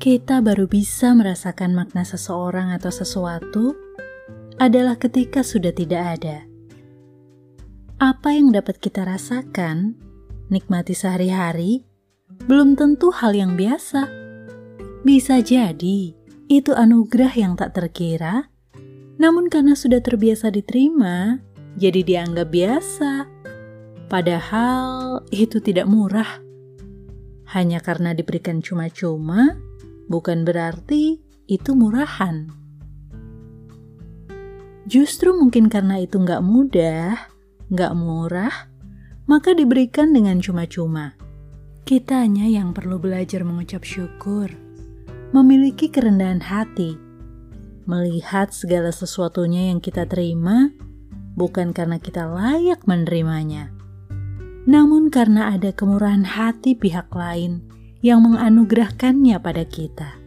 Kita baru bisa merasakan makna seseorang atau sesuatu adalah ketika sudah tidak ada. Apa yang dapat kita rasakan, nikmati sehari-hari, belum tentu hal yang biasa. Bisa jadi itu anugerah yang tak terkira, namun karena sudah terbiasa diterima, jadi dianggap biasa. Padahal itu tidak murah. Hanya karena diberikan cuma-cuma, bukan berarti itu murahan. Justru mungkin karena itu nggak mudah, nggak murah, maka diberikan dengan cuma-cuma. Kita hanya yang perlu belajar mengucap syukur, memiliki kerendahan hati, melihat segala sesuatunya yang kita terima, bukan karena kita layak menerimanya, namun karena ada kemurahan hati pihak lain yang menganugerahkannya pada kita.